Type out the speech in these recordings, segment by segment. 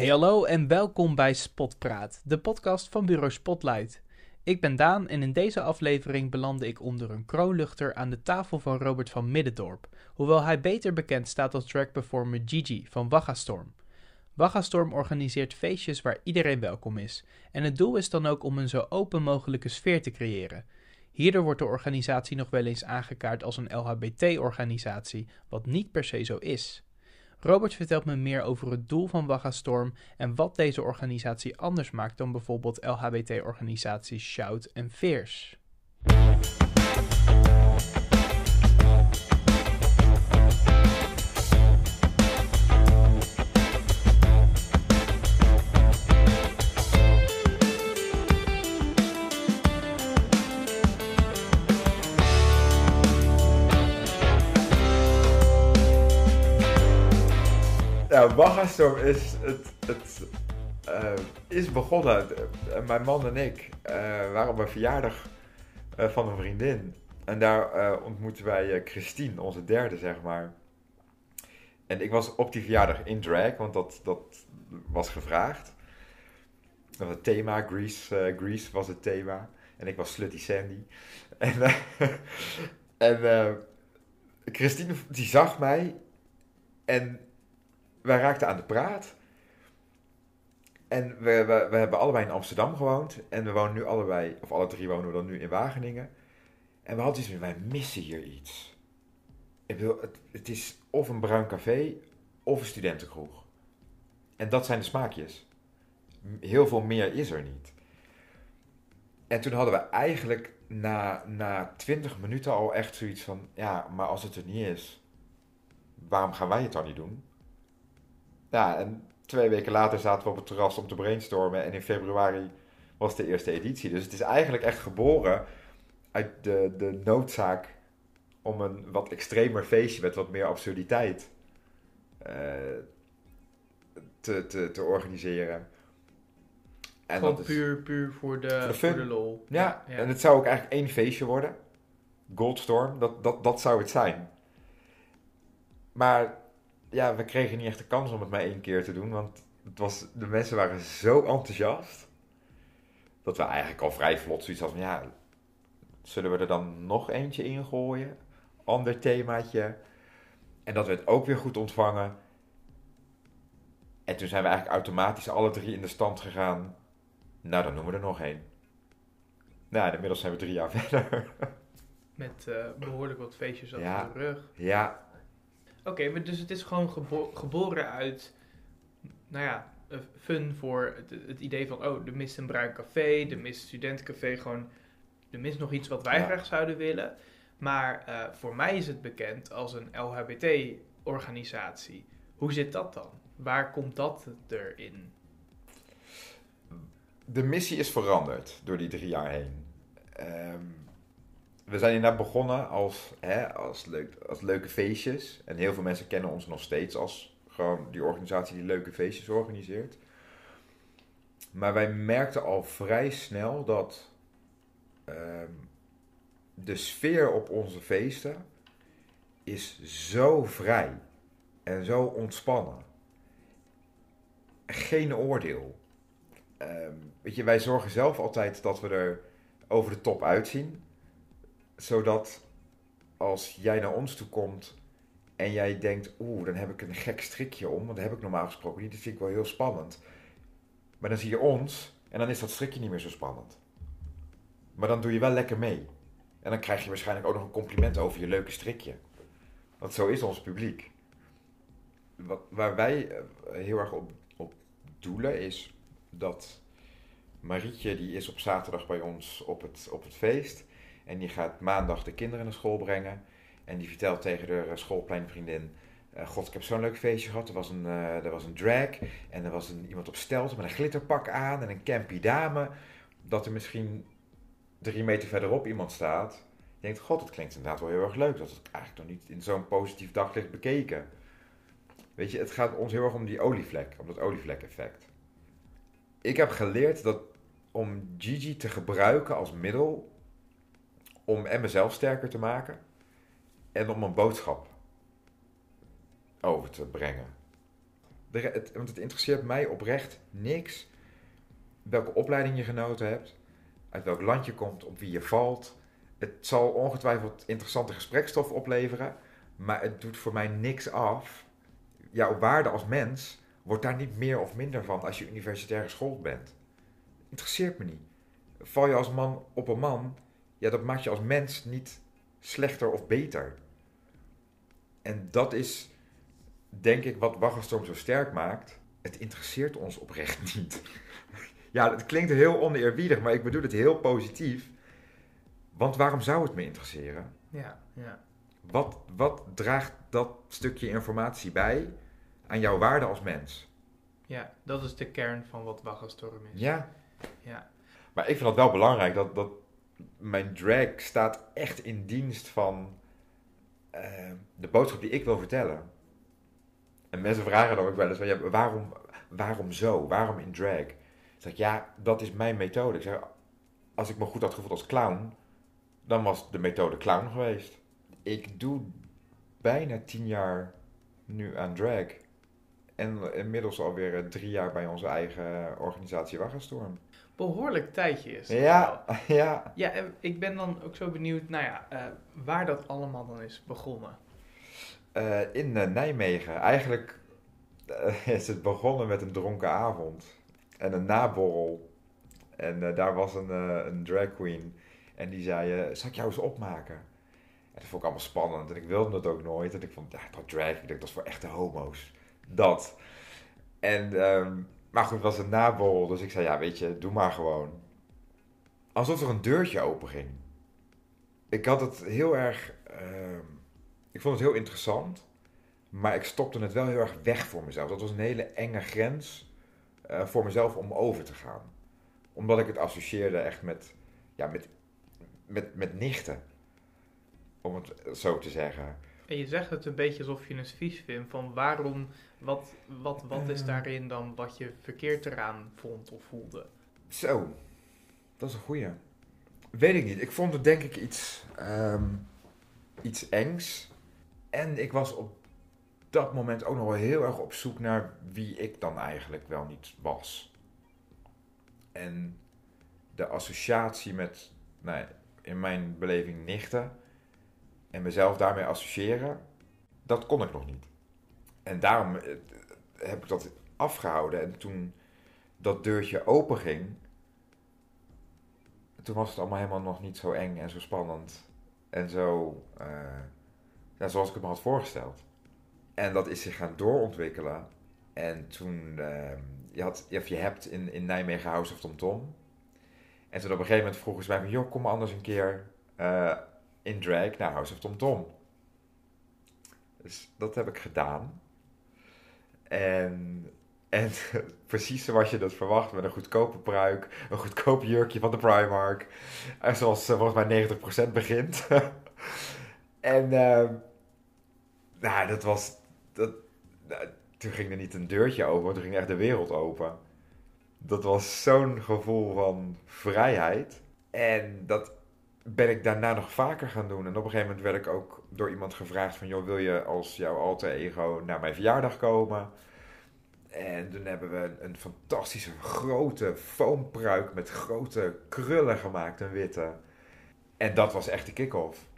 Hey hallo en welkom bij Spotpraat, de podcast van bureau Spotlight. Ik ben Daan en in deze aflevering belandde ik onder een kroonluchter aan de tafel van Robert van Middendorp, hoewel hij beter bekend staat als trackperformer Gigi van Waggastorm. Waggastorm organiseert feestjes waar iedereen welkom is en het doel is dan ook om een zo open mogelijke sfeer te creëren. Hierdoor wordt de organisatie nog wel eens aangekaart als een LHBT-organisatie, wat niet per se zo is. Robert vertelt me meer over het doel van Waggastorm en wat deze organisatie anders maakt dan bijvoorbeeld LHBT-organisaties Shout en Fierce. Waggastorm is, het, het, uh, is begonnen. Uh, mijn man en ik waren op een verjaardag van een vriendin. En daar ontmoetten wij Christine, onze derde, zeg maar. En ik was op die verjaardag in drag, want dat, dat was gevraagd. Dat was het thema, Grease, Grease was het thema. En ik was Slutty Sandy. En, en Christine, die zag mij en wij raakten aan de praat. En we, we, we hebben allebei in Amsterdam gewoond. En we wonen nu allebei, of alle drie wonen we dan nu in Wageningen. En we hadden iets van, wij missen hier iets. Het, het is of een bruin café, of een studentenkroeg. En dat zijn de smaakjes. Heel veel meer is er niet. En toen hadden we eigenlijk na, na 20 minuten al echt zoiets van: ja, maar als het er niet is, waarom gaan wij het dan niet doen? Ja, en twee weken later zaten we op het terras om te brainstormen. En in februari was de eerste editie. Dus het is eigenlijk echt geboren uit de, de noodzaak om een wat extremer feestje met wat meer absurditeit uh, te, te, te organiseren. En Gewoon dat is, puur, puur voor de, voor, voor de lol. Ja, ja, en het zou ook eigenlijk één feestje worden. Goldstorm, dat, dat, dat zou het zijn. Maar ja, we kregen niet echt de kans om het maar één keer te doen. Want het was, de mensen waren zo enthousiast. Dat we eigenlijk al vrij vlot zoiets hadden van ja, zullen we er dan nog eentje in gooien? Ander themaatje. En dat werd ook weer goed ontvangen. En toen zijn we eigenlijk automatisch alle drie in de stand gegaan. Nou, dan noemen we er nog één. Nou, inmiddels zijn we drie jaar verder. Met uh, behoorlijk wat feestjes achter de rug. Ja, Oké, dus het is gewoon geboren uit, nou ja, fun voor het, het, idee van, oh, er mist een bruin café, er mist studentencafé, gewoon, er mist nog iets wat wij graag zouden willen. Maar uh, voor mij is het bekend als een LHBT-organisatie. Hoe zit dat dan? Waar komt dat erin? De missie is veranderd door die drie jaar heen. Um, we zijn inderdaad begonnen als, hè, als, leuk, als leuke feestjes. En heel veel mensen kennen ons nog steeds als gewoon die organisatie die leuke feestjes organiseert. Maar wij merkten al vrij snel dat ehm, de sfeer op onze feesten is zo vrij en zo ontspannen. Geen oordeel. Um, weet je, wij zorgen zelf altijd dat we er over de top uitzien zodat als jij naar ons toe komt en jij denkt, oeh, dan heb ik een gek strikje om, want dat heb ik normaal gesproken niet, dat vind ik wel heel spannend. Maar dan zie je ons en dan is dat strikje niet meer zo spannend. Maar dan doe je wel lekker mee. En dan krijg je waarschijnlijk ook nog een compliment over je leuke strikje. Want zo is ons publiek. Wat, waar wij eh, heel erg op, op doelen is dat Marietje, die is op zaterdag bij ons op het, op het feest. En die gaat maandag de kinderen naar school brengen. En die vertelt tegen de eh, schoolpleinvriendin... Uh, God, ik heb zo'n leuk feestje gehad. Er was een, uh, er was een drag en er was een, iemand op stelten met een glitterpak aan en een campy dame. Dat er misschien drie meter verderop iemand staat. Je denkt, god, dat klinkt inderdaad wel heel erg leuk. Dat het eigenlijk nog niet in zo'n positief daglicht bekeken. Weet je, het gaat ons heel erg om die olievlek, om dat olievlek-effect. Ik heb geleerd dat om Gigi te gebruiken als middel om en mezelf sterker te maken en om een boodschap over te brengen. De want het interesseert mij oprecht niks welke opleiding je genoten hebt, uit welk land je komt, op wie je valt. Het zal ongetwijfeld interessante gesprekstof opleveren, maar het doet voor mij niks af. Jouw waarde als mens wordt daar niet meer of minder van als je universitair geschoold bent. Interesseert me niet. Val je als man op een man, ja, dat maakt je als mens niet slechter of beter. En dat is, denk ik, wat Waggelstorm zo sterk maakt. Het interesseert ons oprecht niet. ja, het klinkt heel oneerbiedig, maar ik bedoel het heel positief. Want waarom zou het me interesseren? Ja, ja. Wat, wat draagt dat stukje informatie bij aan jouw waarde als mens? Ja, dat is de kern van wat Waggelstorm is. Ja. Ja. Maar ik vind dat wel belangrijk, dat, dat mijn drag staat echt in dienst van eh, de boodschap die ik wil vertellen. En mensen vragen dan ook wel eens, ja, waarom, waarom zo? Waarom in drag? Ik zeg, ja, dat is mijn methode. Ik zeg, als ik me goed had gevoeld als clown, dan was de methode clown geweest. Ik doe bijna tien jaar nu aan drag. En inmiddels alweer eh, drie jaar bij onze eigen organisatie Waggenstorm. Behoorlijk tijdje is Ja, wel. ja. Ja, en ik ben dan ook zo benieuwd, nou ja, eh, waar dat allemaal dan is begonnen. Eh, in eh, Nijmegen. Eigenlijk is het begonnen met een dronken avond en een naborrel. En daar was een, een drag queen en die zei, zal ik jou eens opmaken? En dat vond ik allemaal spannend en ik wilde het ook nooit. En ik vond, ja, dat drag, ik denk, dat is voor echte homo's. Dat. En, ehm, maar goed, het was een naborrel, dus ik zei, ja, weet je, doe maar gewoon. Alsof er een deurtje open ging. Ik had het heel erg... ehm, ik vond het heel interessant, maar ik stopte het wel heel erg weg voor mezelf. Dat was een hele enge grens eh, voor mezelf om over te gaan. Omdat ik het associeerde echt met, ja, met, met, met nichten. Om het zo te zeggen. En je zegt het een beetje alsof je het vies vindt, van waarom, wat, wat, wat is Eh. daarin dan wat je verkeerd eraan vond of voelde? Zo, dat is een goeie. Weet ik niet. Ik vond het denk ik iets, ehm, iets engs. En ik was op dat moment ook nog wel heel erg op zoek naar wie ik dan eigenlijk wel niet was. En de associatie met, nou, ja, in mijn beleving, nichten. En mezelf daarmee associëren, dat kon ik nog niet. En daarom eh, heb ik dat afgehouden. En toen dat deurtje open ging, toen was het allemaal helemaal nog niet zo eng en zo spannend. En zo, eh, zoals ik het me had voorgesteld. En dat is zich gaan doorontwikkelen. En toen, eh, je, had, je hebt in, in Nijmegen House of Tom Tom. En toen op een gegeven moment vroegen ze mij van, joh, kom anders een keer eh, in drag naar House of Tom Tom. Dus dat heb ik gedaan. En, en precies zoals je dat verwacht, met een goedkope pruik, een goedkoop jurkje van de Primark. En zoals eh, volgens mij 90% begint. en eh, nou, dat was. Dat, nou, toen ging er niet een deurtje open, toen ging echt de wereld open. Dat was zo'n gevoel van vrijheid. En dat ben ik daarna nog vaker gaan doen. En op een gegeven moment werd ik ook door iemand gevraagd van... joh, wil je als jouw alter ego naar mijn verjaardag komen? En toen hebben we een, fantastische grote foampruik met grote krullen gemaakt, een witte. En dat was echt de kick-off.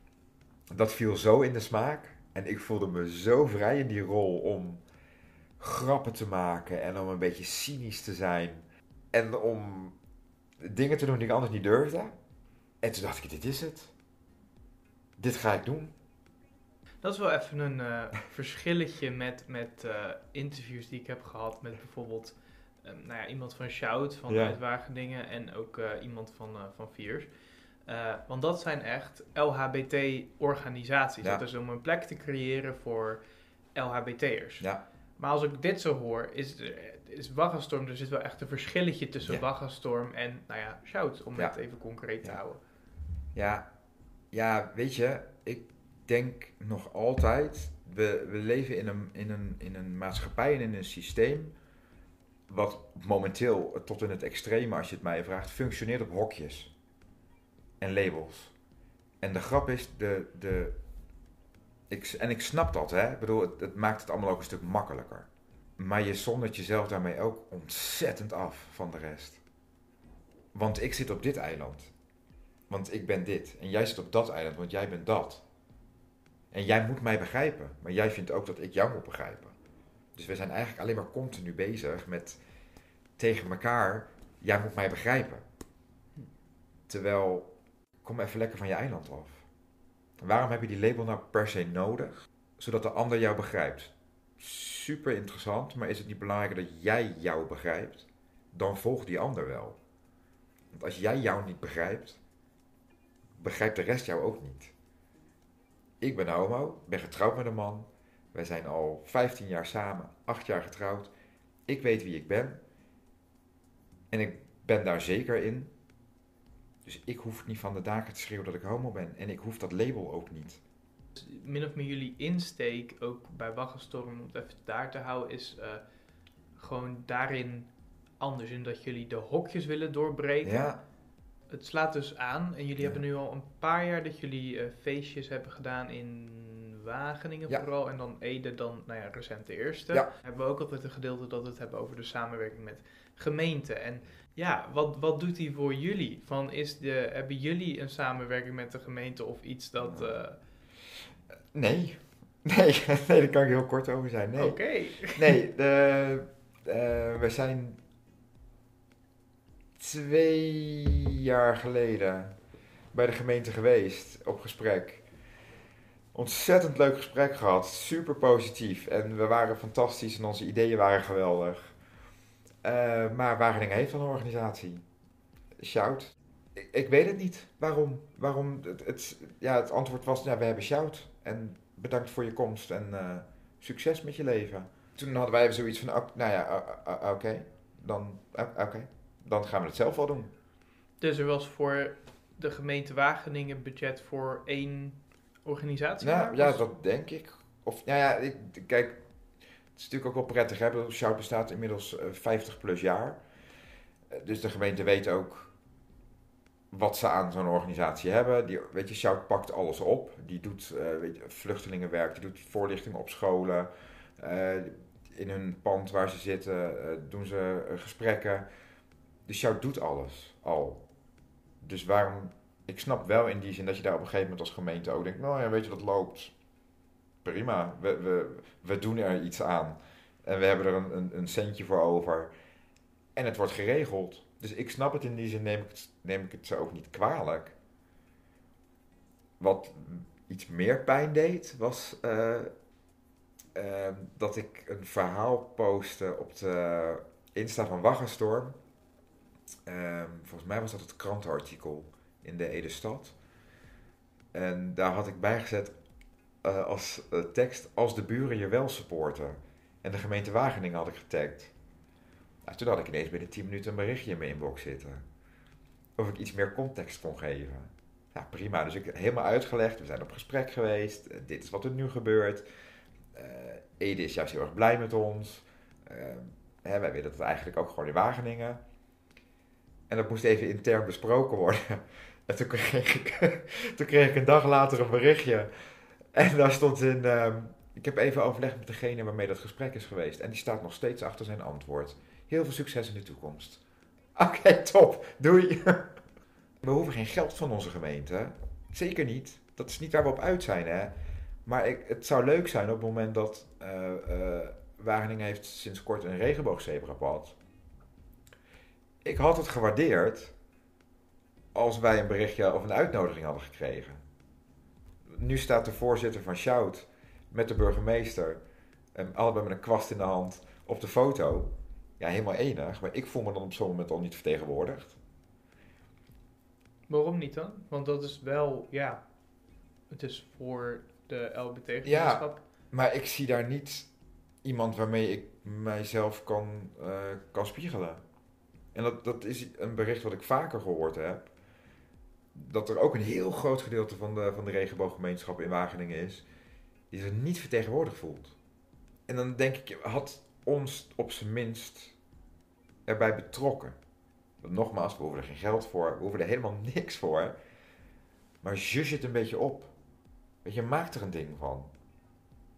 Dat viel zo in de smaak. En ik voelde me zo vrij in die rol om grappen te maken en om een beetje cynisch te zijn. En om dingen te doen die ik anders niet durfde. En toen dacht ik, dit is het. Dit ga ik doen. Dat is wel even een eh, verschilletje met, met eh, interviews die ik heb gehad met bijvoorbeeld eh, nou ja, iemand van Shout van Ja. uit Wageningen en ook eh, iemand van, van Viers. Want dat zijn echt LHBT-organisaties. Ja. Dat is om een plek te creëren voor LHBT'ers. Ja. Maar als ik dit zo hoor, is, is Waggelstorm, er zit wel echt een verschilletje tussen Ja. En, nou ja, Shout, om het even concreet te Ja. houden. Ja, ja, weet je, ik denk nog altijd, we, we leven in een, in, een, in een maatschappij en in een systeem wat momenteel tot in het extreme, als je het mij vraagt, functioneert op hokjes en labels. En de grap is, de, de, ik, en ik snap dat, hè. Ik bedoel, het, het maakt het allemaal ook een stuk makkelijker. Maar je zondert jezelf daarmee ook ontzettend af van de rest. Want ik zit op dit eiland. Want ik ben dit. En jij zit op dat eiland, want jij bent dat. En jij moet mij begrijpen. Maar jij vindt ook dat ik jou moet begrijpen. Dus we zijn eigenlijk alleen maar continu bezig met tegen elkaar. Jij moet mij begrijpen. Terwijl, kom even lekker van je eiland af. Waarom heb je die label nou per se nodig? Zodat de ander jou begrijpt. Super interessant, maar is het niet belangrijk dat jij jou begrijpt? Dan volgt die ander wel. Want als jij jou niet begrijpt, begrijpt de rest jou ook niet. Ik ben homo, ben getrouwd met een man. Wij zijn al 15 jaar samen, 8 jaar getrouwd. Ik weet wie ik ben. En ik ben daar zeker in. Dus ik hoef niet van de daken te schreeuwen dat ik homo ben. En ik hoef dat label ook niet. Min of meer jullie insteek, ook bij Waggelstorm, om het even daar te houden, is uh, gewoon daarin anders. In dat jullie de hokjes willen doorbreken. Ja. Het slaat dus aan. En jullie Ja. hebben nu al een paar jaar dat jullie eh, feestjes hebben gedaan in Wageningen Ja. vooral. En dan Ede dan, nou ja, recent de eerste. Ja. Hebben we ook altijd een gedeelte dat we het hebben over de samenwerking met gemeenten. En ja, wat, wat doet die voor jullie? Van is de, hebben jullie een samenwerking met de gemeente of iets dat... eh, Nee. Nee, nee, daar kan ik heel kort over zijn. Nee. Oké. Nee, de, eh, we zijn twee jaar geleden bij de gemeente geweest op gesprek. Ontzettend leuk gesprek gehad, super positief. En we waren fantastisch en onze ideeën waren geweldig. Eh, maar Wageningen heeft al een organisatie. Shout. Ik, ik weet het niet. Waarom? Waarom? Het, het, ja, het antwoord was, we hebben Shout. En bedankt voor je komst en eh, succes met je leven. Toen hadden wij zoiets van, nou ja, oké, dan, oké, dan gaan we het zelf wel doen. Dus er was voor de gemeente Wageningen budget voor één organisatie? Nou, ja, dat denk ik. Of, ja, ja, ik, kijk, het is natuurlijk ook wel prettig, hè. Shout bestaat inmiddels eh, 50 plus jaar. Eh, dus de gemeente weet ook wat ze aan zo'n organisatie hebben. Die, weet je, Shout pakt alles op. Die doet eh, weet je, vluchtelingenwerk, die doet voorlichting op scholen. Eh, in hun pand waar ze zitten eh, doen ze eh, gesprekken. Dus Shout doet alles al. Dus waarom... Ik snap wel in die zin dat je daar op een gegeven moment als gemeente ook denkt... Nou ja, weet je, dat loopt. Prima, we, we, we doen er iets aan. En we hebben er een, een, een centje voor over. En het wordt geregeld. Dus ik snap het in die zin, neem ik het, neem ik het ze ook niet kwalijk. Wat iets meer pijn deed, was eh, eh, dat ik een verhaal postte op de Insta van Waggenstorm. Ehm, volgens mij was dat het krantenartikel in de Ede Stad. En daar had ik bijgezet eh, als eh, tekst: Als de buren je wel supporten. En de gemeente Wageningen had ik getagd. Nou, toen had ik ineens binnen 10 minuten een berichtje in mijn inbox zitten. Of ik iets meer context kon geven. Prima. Dus ik heb helemaal uitgelegd. We zijn op gesprek geweest. Eh, dit is wat er nu gebeurt. Ede is juist heel erg blij met ons. Eh, hè, wij willen het eigenlijk ook gewoon in Wageningen. En dat moest even intern besproken worden. En toen kreeg ik, toen kreeg ik een dag later een berichtje. En daar stond in... ehm, ik heb even overlegd met degene waarmee dat gesprek is geweest. En die staat nog steeds achter zijn antwoord. Heel veel succes in de toekomst. Oké, top. Doei. We hoeven geen geld van onze gemeente. Zeker niet. Dat is niet waar we op uit zijn, hè. Maar ik, het zou leuk zijn op het moment dat... eh, Wageningen heeft sinds kort een regenboogzebrapad. Ik had het gewaardeerd als wij een berichtje of een uitnodiging hadden gekregen. Nu staat de voorzitter van Shout met de burgemeester, en allebei met een kwast in de hand, op de foto. Ja, helemaal enig, maar ik voel me dan op zo'n moment al niet vertegenwoordigd. Waarom niet dan? Want dat is wel, ja, het is voor de LBT-gemeenschap. Maar ik zie daar niet iemand waarmee ik mijzelf kan, eh, kan spiegelen. En dat, dat is een bericht wat ik vaker gehoord heb. Dat er ook een heel groot gedeelte van de, van de regenbooggemeenschap in Wageningen is. Die zich niet vertegenwoordigd voelt. En dan denk ik, had ons op zijn minst erbij betrokken. Want nogmaals, we hoeven er geen geld voor. We hoeven er helemaal niks voor. Maar zhuzh het een beetje op. Weet je, maak er een ding van.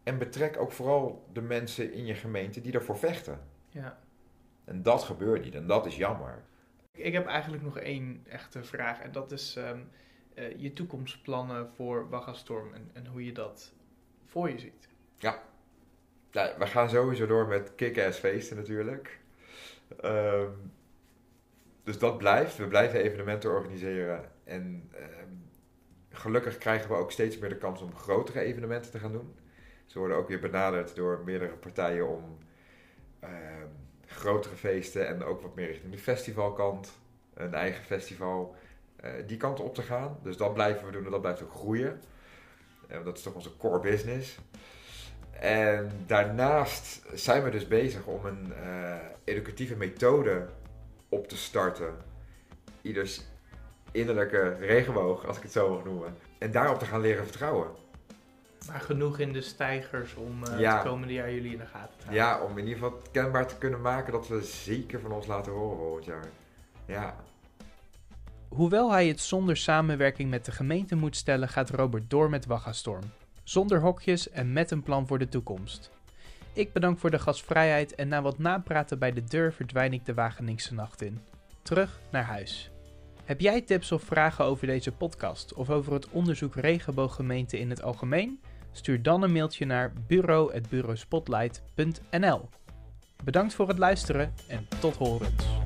En betrek ook vooral de mensen in je gemeente die ervoor vechten. Ja. En dat gebeurt niet en dat is jammer. Ik heb eigenlijk nog één echte vraag en dat is ehm, eh, je toekomstplannen voor Waggastorm en, en hoe je dat voor je ziet. Ja, we gaan sowieso door met kick-ass feesten natuurlijk. Ehm, dus dat blijft. We blijven evenementen organiseren. En ehm, gelukkig krijgen we ook steeds meer de kans om grotere evenementen te gaan doen. Ze worden ook weer benaderd door meerdere partijen om grotere feesten en ook wat meer richting de festivalkant, een eigen festival, uh, die kant op te gaan. Dus dat blijven we doen en dat blijft ook groeien. Uh, dat is toch onze core business. En daarnaast zijn we dus bezig om een uh, educatieve methode op te starten. Ieders innerlijke regenboog, als ik het zo mag noemen. En daarop te gaan leren vertrouwen. Maar genoeg in de stijgers om uh, het komende jaar jullie in de gaten te houden. Ja, om in ieder geval kenbaar te kunnen maken dat we zeker van ons laten horen volgend jaar. Ja. Hoewel hij het zonder samenwerking met de gemeente moet stellen, gaat Robert door met Waggastorm. Zonder hokjes en met een plan voor de toekomst. Ik bedank voor de gastvrijheid en na wat napraten bij de deur verdwijn ik de Wageningse nacht in. Terug naar huis. Heb jij tips of vragen over deze podcast of over het onderzoek regenbooggemeente in het algemeen? Stuur dan een mailtje naar bureau.bureauspotlight.nl. Bedankt voor het luisteren en tot horens.